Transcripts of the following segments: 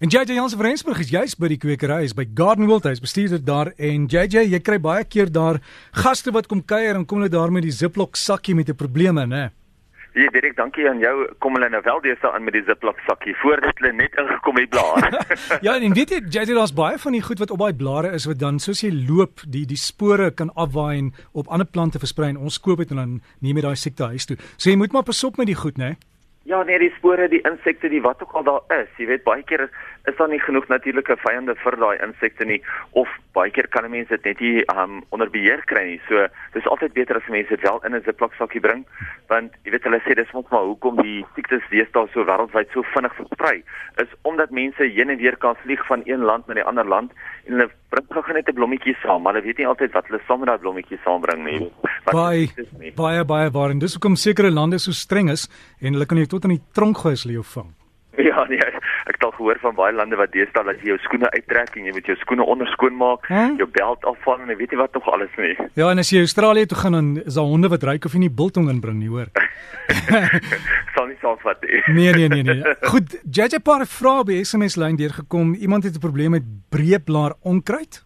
En JJ Jansen van Rensburg is juist by die kwekery, is by Garden World, hy's bestuurder daar en JJ, jy kry baie keer daar gaste wat kom kuier en kom hulle daar met die Ziploc sakkie met 'n probleme, né? Ja, Dirk, dankie aan jou. Kom hulle nou wel deesdae aan met die Ziploc sakkie voordat hulle net ingekom het blaar. ja, en weet jy, JJ, daar's baie van die goed wat op daai blare is wat dan soos jy loop, die die spore kan afwaai en op ander plante versprei en ons koop dit en dan neem jy daai siekte huis toe. So jy moet maar pas op met die goed, né? Ja, nee, die spore, die insekte, die wat ook al daar is. Jy weet baie keer is, daar nie genoeg natuurlike vyande vir daai insekte nie of baie keer kan mense dit net nie um, onder beheer kry nie. So, dis altyd beter as mense dit wel in 'n ziplock sakkie bring, want jy weet hulle sê dis mos maar hoekom die siektes deesdae so wêreldwyd so vinnig versprei, is omdat mense heen en weer kan vlieg van een land na 'n ander land en hulle bring gou net 'n blommetjie saam, maar hulle weet nie altyd wat hulle saam met daai blommetjie saambring nie. Baie baie baie waar en dis hoekom sekere lande so streng is en hulle kan jou tot in die tronk gooi as hulle jou vang. Ja, nee, ek het al gehoor van baie lande wat deesdae dat jy jou skoene uittrek en jy moet jou skoene onderskoon maak, huh? jou beld afval en weet jy wat nog alles nie. Ja, en as jy Australië toe gaan dan is daar honde wat ryk of jy nie biltong inbring nie, hoor. Sal nie saak wat nie. Nee, nee, nee, nee. Goed, JJ paar vrae by SMS lyn deurgekom. Iemand het 'n probleem met breeblaar onkruid.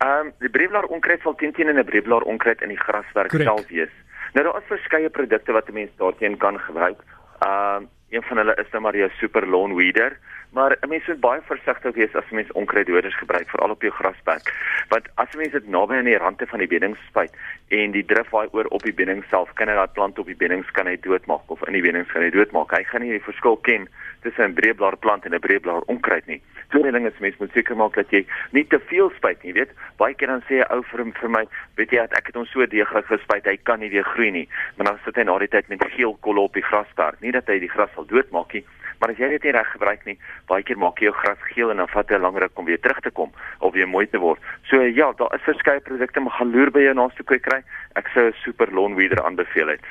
Ehm um, die breeblaar onkruid sal teen teen in 'n breeblaar onkruid in die graswerk self wees. Nou daar is verskeie produkte wat 'n mens daarteen kan gebruik. Ehm uh, een van hulle is nou maar jou super lawn weeder, maar 'n mens moet baie versigtig wees as 'n mens onkruiddoders gebruik veral op jou grasperk. Want as 'n mens dit naby aan die rande van die bedding spuit en die drif waai oor op die bedding self, kan dit daai plant op die beddings kan hy doodmaak of in die beddings kan hy doodmaak. Hy gaan nie die verskil ken tussen 'n breeblaar plant en 'n breeblaar onkruid nie. Tweede ding is mens moet seker maak dat jy nie te veel spuit nie, weet? Baie keer dan sê 'n ou vir hom vir my, weet jy ek het hom so deeglik gespuit, hy kan nie weer groei nie. Maar dan sit hy na die tyd met geel kolle op die grasperk. Nie dat hy die gras sal doodmaak nie, maar as jy dit nie reg gebruik nie, baie keer maak jy jou gras geel en dan vat dit langer om weer terug te kom of weer mooi te word. So ja, daar is verskeie produkte, maar gaan loer by jou naaste kwekery. Ek sou 'n super lawn weeder aanbeveel het.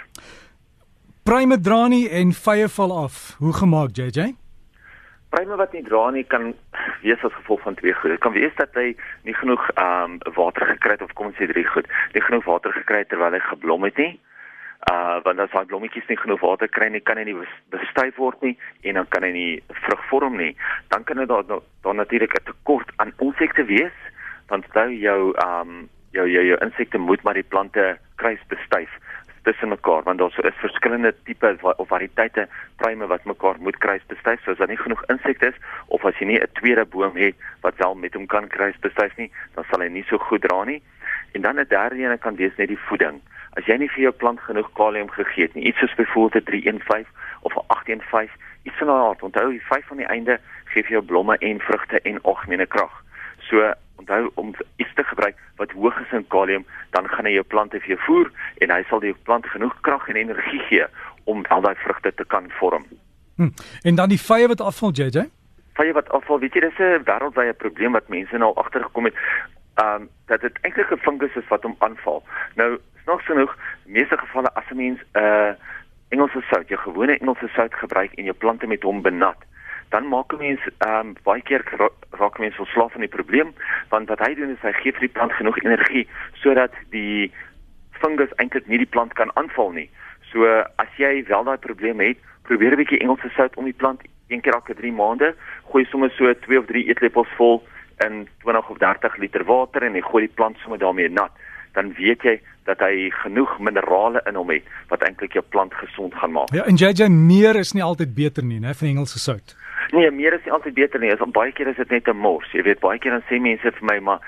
Prime dra nie en vye val af. Hoe gemaak JJ? Prime wat nie dra nie kan wees as gevolg van twee goed. Dit kan wees dat hy nie genoeg ehm um, water gekry het of kom ons sê drie goed. Nie genoeg water gekry terwyl hy geblom het nie. Uh want as hy blommetjies nie genoeg water kry nie, kan hy nie bestuif word nie en dan kan hy nie vrug vorm nie. Dan kan dit daar dan natuurlik 'n tekort aan insekte wees want sou jou um, jou jou jou insekte moet maar die plante kruis bestuif tussen mekaar want daar is verskillende tipe of variëteite pryme wat mekaar moet kruis bestuif so as daar nie genoeg insekte is of as jy nie 'n tweede boom het wat wel met hom kan kruis bestuif nie dan sal hy nie so goed dra nie. En dan 'n derde een kan wees net die voeding. As jy nie vir jou plant genoeg kalium gegee het nie iets soos byvoorbeeld 'n 315 of 'n 815 iets van daardie aard. Onthou die 5 aan die einde gee vir jou blomme en vrugte en algemene krag. So onthou om iets te gebruik wat hoog is in kalium, dan gaan hy jou plante vir jou voer en hy sal die plant genoeg krag en energie gee om al daai vrugte te kan vorm. Hm. En dan die vye wat afval JJ? Vye wat afval, weet jy, dis 'n wêreldwye probleem wat mense nou agtergekom het. Ehm um, dat dit eintlik 'n fungus is wat hom aanval. Nou, snaaks genoeg, meeste gevalle as 'n mens 'n uh, Engelse sout, jou gewone Engelse sout gebruik en jou plante met hom benat, dan maak 'n mens ehm um, baie keer raak mense verslaaf aan die probleem want wat hy doen is hy gee vir die plant genoeg energie sodat die fungus eintlik nie die plant kan aanval nie. So as jy wel daai probleem het, probeer 'n bietjie Engelse sout om die plant een keer elke 3 maande, gooi sommer so 2 of 3 eetlepels vol in 20 of 30 liter water en jy gooi die plant sommer daarmee nat. Dan weet jy dat hy genoeg minerale in hom het wat eintlik jou plant gesond gaan maak. Ja, en JJ meer is nie altyd beter nie, né, van Engelse sout. Nee, meer is nie altyd beter nie. Is om baie keer is dit net 'n mors. Jy weet, baie keer dan sê mense vir my, maar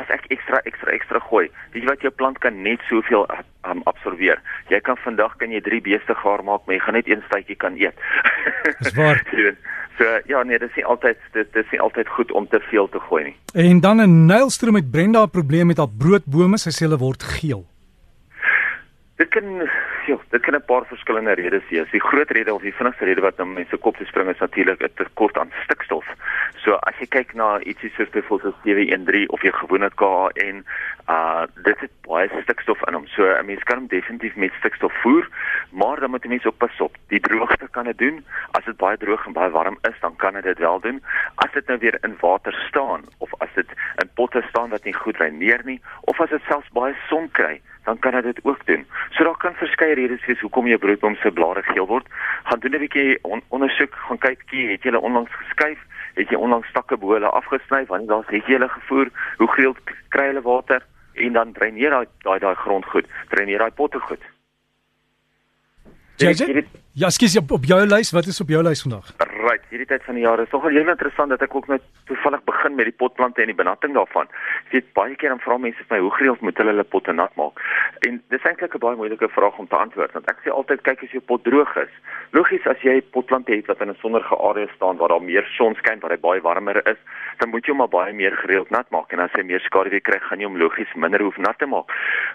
as ek ekstra ekstra ekstra gooi, weet jy wat jou plant kan net soveel um, absorbeer. Jy kan vandag kan jy 3 beeste gaar maak, maar jy gaan net een stytjie kan eet. Dis waar. so ja, nee, dit is nie altyd dit, dit is nie altyd goed om te veel te gooi nie. En dan 'n Nylstroom met Brenda 'n probleem met haar broodbome, sy sê hulle word geel. Dit kan ja, dit kan 'n paar verskillende redes wees. Die groot rede of die vinnigste rede wat nou mense kop te spring is natuurlik 'n tekort aan stikstof. So as jy kyk na ietsie soos byvoorbeeld 713 of jou gewone KN, uh dit het baie stikstof in hom. So 'n mens kan hom definitief met stikstof voer, Maar dan moet 'n mens ook pas op. Die droogte kan dit doen. As dit baie droog en baie warm is, dan kan dit wel doen. As dit nou weer in water staan of as dit in potte staan wat nie goed reineer nie of as dit selfs baie son kry, dan kan dit ook doen. So daar kan verskeie redes wees hoekom jou broodboom se blare geel word. Gaan doen 'n bietjie on ondersoek, gaan kyk, kie, het jy hulle onlangs geskuif? Het jy onlangs takke bo hulle afgesny? Want daar's het jy hulle gevoer? Hoe gereeld kry hulle water? En dan dreineer daai daai daai grond goed. Dreineer daai potte goed. JJ? Ja, skus op, op jou lys, wat is op jou lys vandag? Hierdie tyd van die jaar is nogal heel interessant dat ek ook net toevallig begin met die potplante en die benatting daarvan. Jy weet baie keer dan vra mense vir my hoe gereeld moet hulle hulle potte nat maak? En dis eintlik 'n baie moeilike vraag om te antwoord want ek sê altyd kyk as jou pot droog is. Logies as jy potplante het wat in 'n sonnige area staan waar daar meer son skyn, waar hy baie warmer is, dan moet jy hom maar baie meer gereeld nat maak en as hy meer skaduwee kry, gaan jy hom logies minder hoef nat te maak.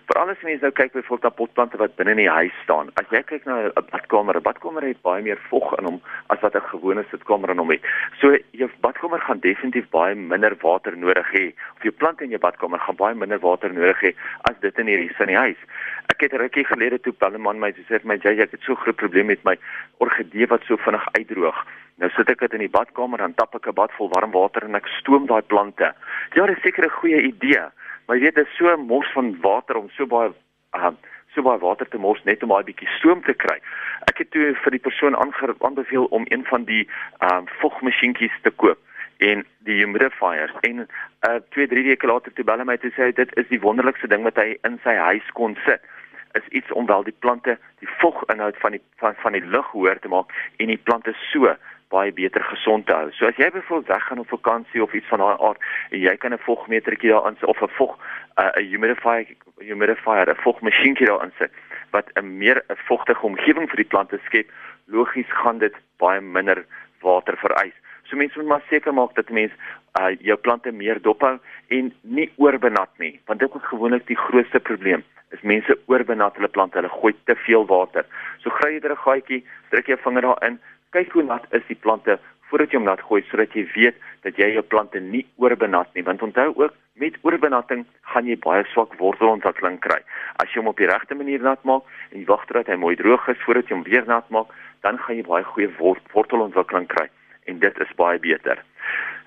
Veral as mense nou kyk byvoorbeeld na potplante wat binne in die huis staan. As jy kyk na 'n badkamer, badkamer het baie meer vog in hom as wat 'n gewone sitkamer in hom het. So jou badkamer gaan definitief baie minder water nodig hê. Of jou plante in jou badkamer gaan baie minder water nodig hê as dit in hierdie sin die huis. Ek het rukkie gelede toe bel 'n man my sê my jy ek het so groot probleem met my orgidee wat so vinnig uitdroog. Nou sit ek dit in die badkamer dan tap ek 'n bad vol warm water en ek stoom daai plante. Ja, dis seker 'n goeie idee. Maar jy weet dit is so 'n mors van water om so baie uh, so baie water te mors net om daai bietjie stoom te kry. Ek het toe vir die persoon aanbeveel om een van die ehm um, vogmasjienkies te koop en die humidifiers en uh 2 3 weke later toe bel hy my toe sê hy dit is die wonderlikste ding wat hy in sy huis kon sit is iets om wel die plante die voginhoud van die van, van die lug hoor te maak en die plante so baie beter gesond te hou. So as jy byvoorbeeld weggaan op vakansie of iets van daai aard en jy kan 'n vogmetertjie daarin sit of 'n vog 'n uh, humidifier humidifier 'n vogmasjienkie daarin sit wat 'n meer 'n vogtige omgewing vir die plante skep, logies gaan dit baie minder water vereis. So mense moet maar seker maak dat mense uh, jou plante meer dophou en nie oorbenat nie, want dit is gewoonlik die grootste probleem. Is mense oorbenat hulle plante, hulle gooi te veel water. So gry jy 'n gaatjie, druk jou vinger daarin, kyk hoe nat is die plante voordat jy hom laat gooi sodat jy weet dat jy jou plante nie oorbenat nie want onthou ook met oorbenatting gaan jy baie swak wortelontwikkeling kry. As jy hom op die regte manier nat maak en jy wag totdat hy mooi droog is voordat jy hom weer nat maak, dan gaan jy baie goeie wortelontwikkeling kry en dit is baie beter.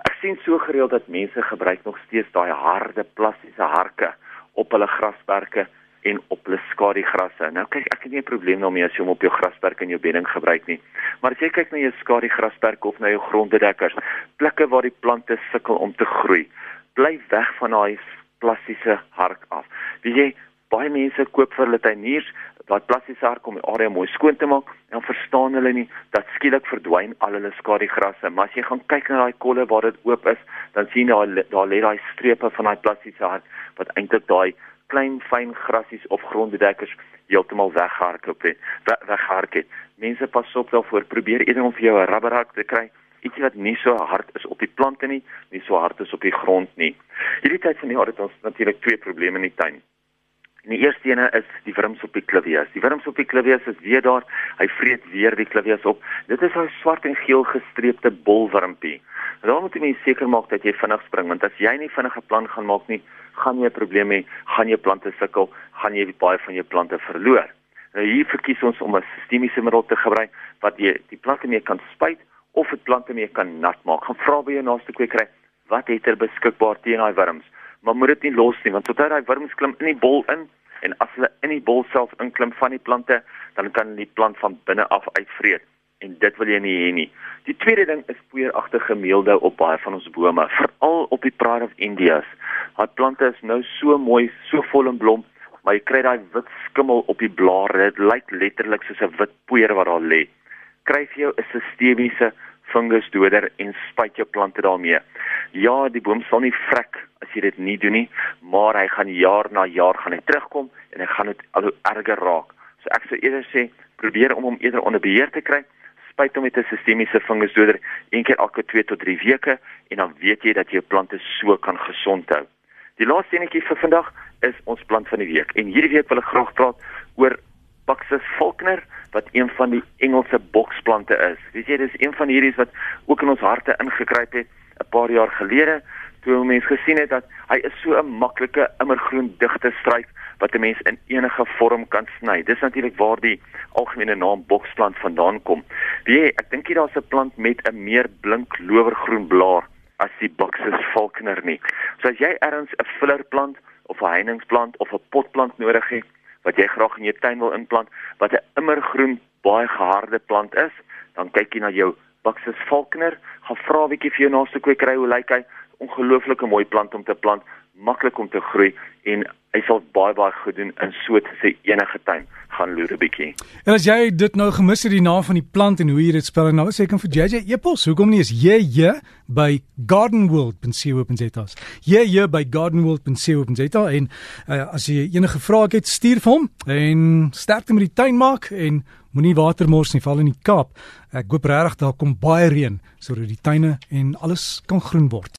Ek sien so gereeld dat mense gebruik nog steeds daai harde plastiese harke op hulle grasperke en op hulle skadigrasse. Nou kyk, ek het nie 'n probleem daarmee as jy hom op jou grasperk in jou bedding gebruik nie. Maar as jy kyk na jou skadigrasperk of na jou grondbedekkers, plekke waar die plante sukkel om te groei, bly weg van daai plastiese hark af. Wie jy baie mense koop vir hulle tuiniers wat plastiese hark om die area mooi skoon te maak, dan verstaan hulle nie dat skielik verdwyn al hulle skadigrasse. Maar as jy gaan kyk na daai kolle waar dit oop is, dan sien jy daar daar lê daai strepe van daai plastiese hark wat eintlik daai klein fyn grasies of grondbedekkers heeltemal weghardloop het. Weghardloop het. Mense pas op daarvoor. Probeer eerder om vir jou 'n rubberhak te kry. Ietsie wat nie so hard is op die plante nie, nie so hard is op die grond nie. Hierdie tyd van die jaar het ons natuurlik twee probleme in die tuin. En die eerste ene is die wurms op die klivias. Die wurms op die klivias is weer daar. Hy vreet weer die klivias op. Dit is 'n swart en geel gestreepte bolwurmpie. Daar moet jy net seker maak dat jy vinnig spring want as jy nie vinnig 'n plan gaan maak nie, gaan jy 'n probleem hê, gaan jou plante sukkel, gaan jy baie van jou plante verloor. Nou hier verkies ons om 'n sistemiese middel te gebruik wat jy die plante mee kan spuit of dit plante mee kan nat maak. Gaan vra by jou naaste kwekery, wat het hulle beskikbaar teen daai wurms? Maar moet dit nie los nie want sodra daai wurms klim in die bol in en as hulle in die bol self inklim van die plante, dan kan die plant van binne af uitvreet en dit wil jy nie hê nie. Die tweede ding is poeieragtige meeldou op baie van ons bome, veral op die Pride of Indias. Haar plante is nou so mooi, so vol en blom, maar jy kry daai wit skimmel op die blare. Dit lyk letterlik soos 'n wit poeier wat daar lê. Kry vir jou 'n sistemiese fungusdoder en spuit jou plante daarmee. Ja, die boom sal nie vrek as jy dit nie doen nie, maar hy gaan jaar na jaar gaan hy terugkom en hy gaan dit al hoe erger raak. So ek sou eerder sê probeer om hom eerder onder beheer te kry spuit hom met 'n sistemiese fungusdoder een keer elke 2 tot 3 weke en dan weet jy dat jou plante so kan gesond hou. Die laaste enetjie vir vandag is ons plant van die week. En hierdie week wil ek graag praat oor Paxus Faulkner wat een van die Engelse boksplante is. Weet jy, dis een van hierdie wat ook in ons harte ingekruip het 'n paar jaar gelede toe mense gesien het dat hy is so 'n maklike immergroen digte struik wat 'n mens in enige vorm kan sny. Dis natuurlik waar die algemene naam boksplant vandaan kom. Wie ek dink hier daar's 'n plant met 'n meer blink lowergroen blaar as die Buxus falconer nie. So as jy ergens 'n fillerplant of 'n heiningsplant of 'n potplant nodig het wat jy graag in jou tuin wil inplant wat 'n immergroen baie geharde plant is, dan kyk jy na jou Buxus falconer, gaan vra 'n bietjie vir jou naaste kwekery hoe lyk hy? Ongelooflike mooi plant om te plant, maklik om te groei en hy sal baie baie goed doen in so 'n enige tuin gaan loer 'n bietjie. En as jy dit nou gemis het die naam van die plant en hoe jy dit spel nou sê ek kan vir JJ epos hoekom nie is JJ by gardenworld.co.za. JJ by gardenworld.co.za en uh, as jy enige vrae het stuur vir hom en sterkte met die tuin maak en moenie water mors nie val in die Kaap. Ek hoop regtig daar kom baie reën sodat die tuine en alles kan groen word.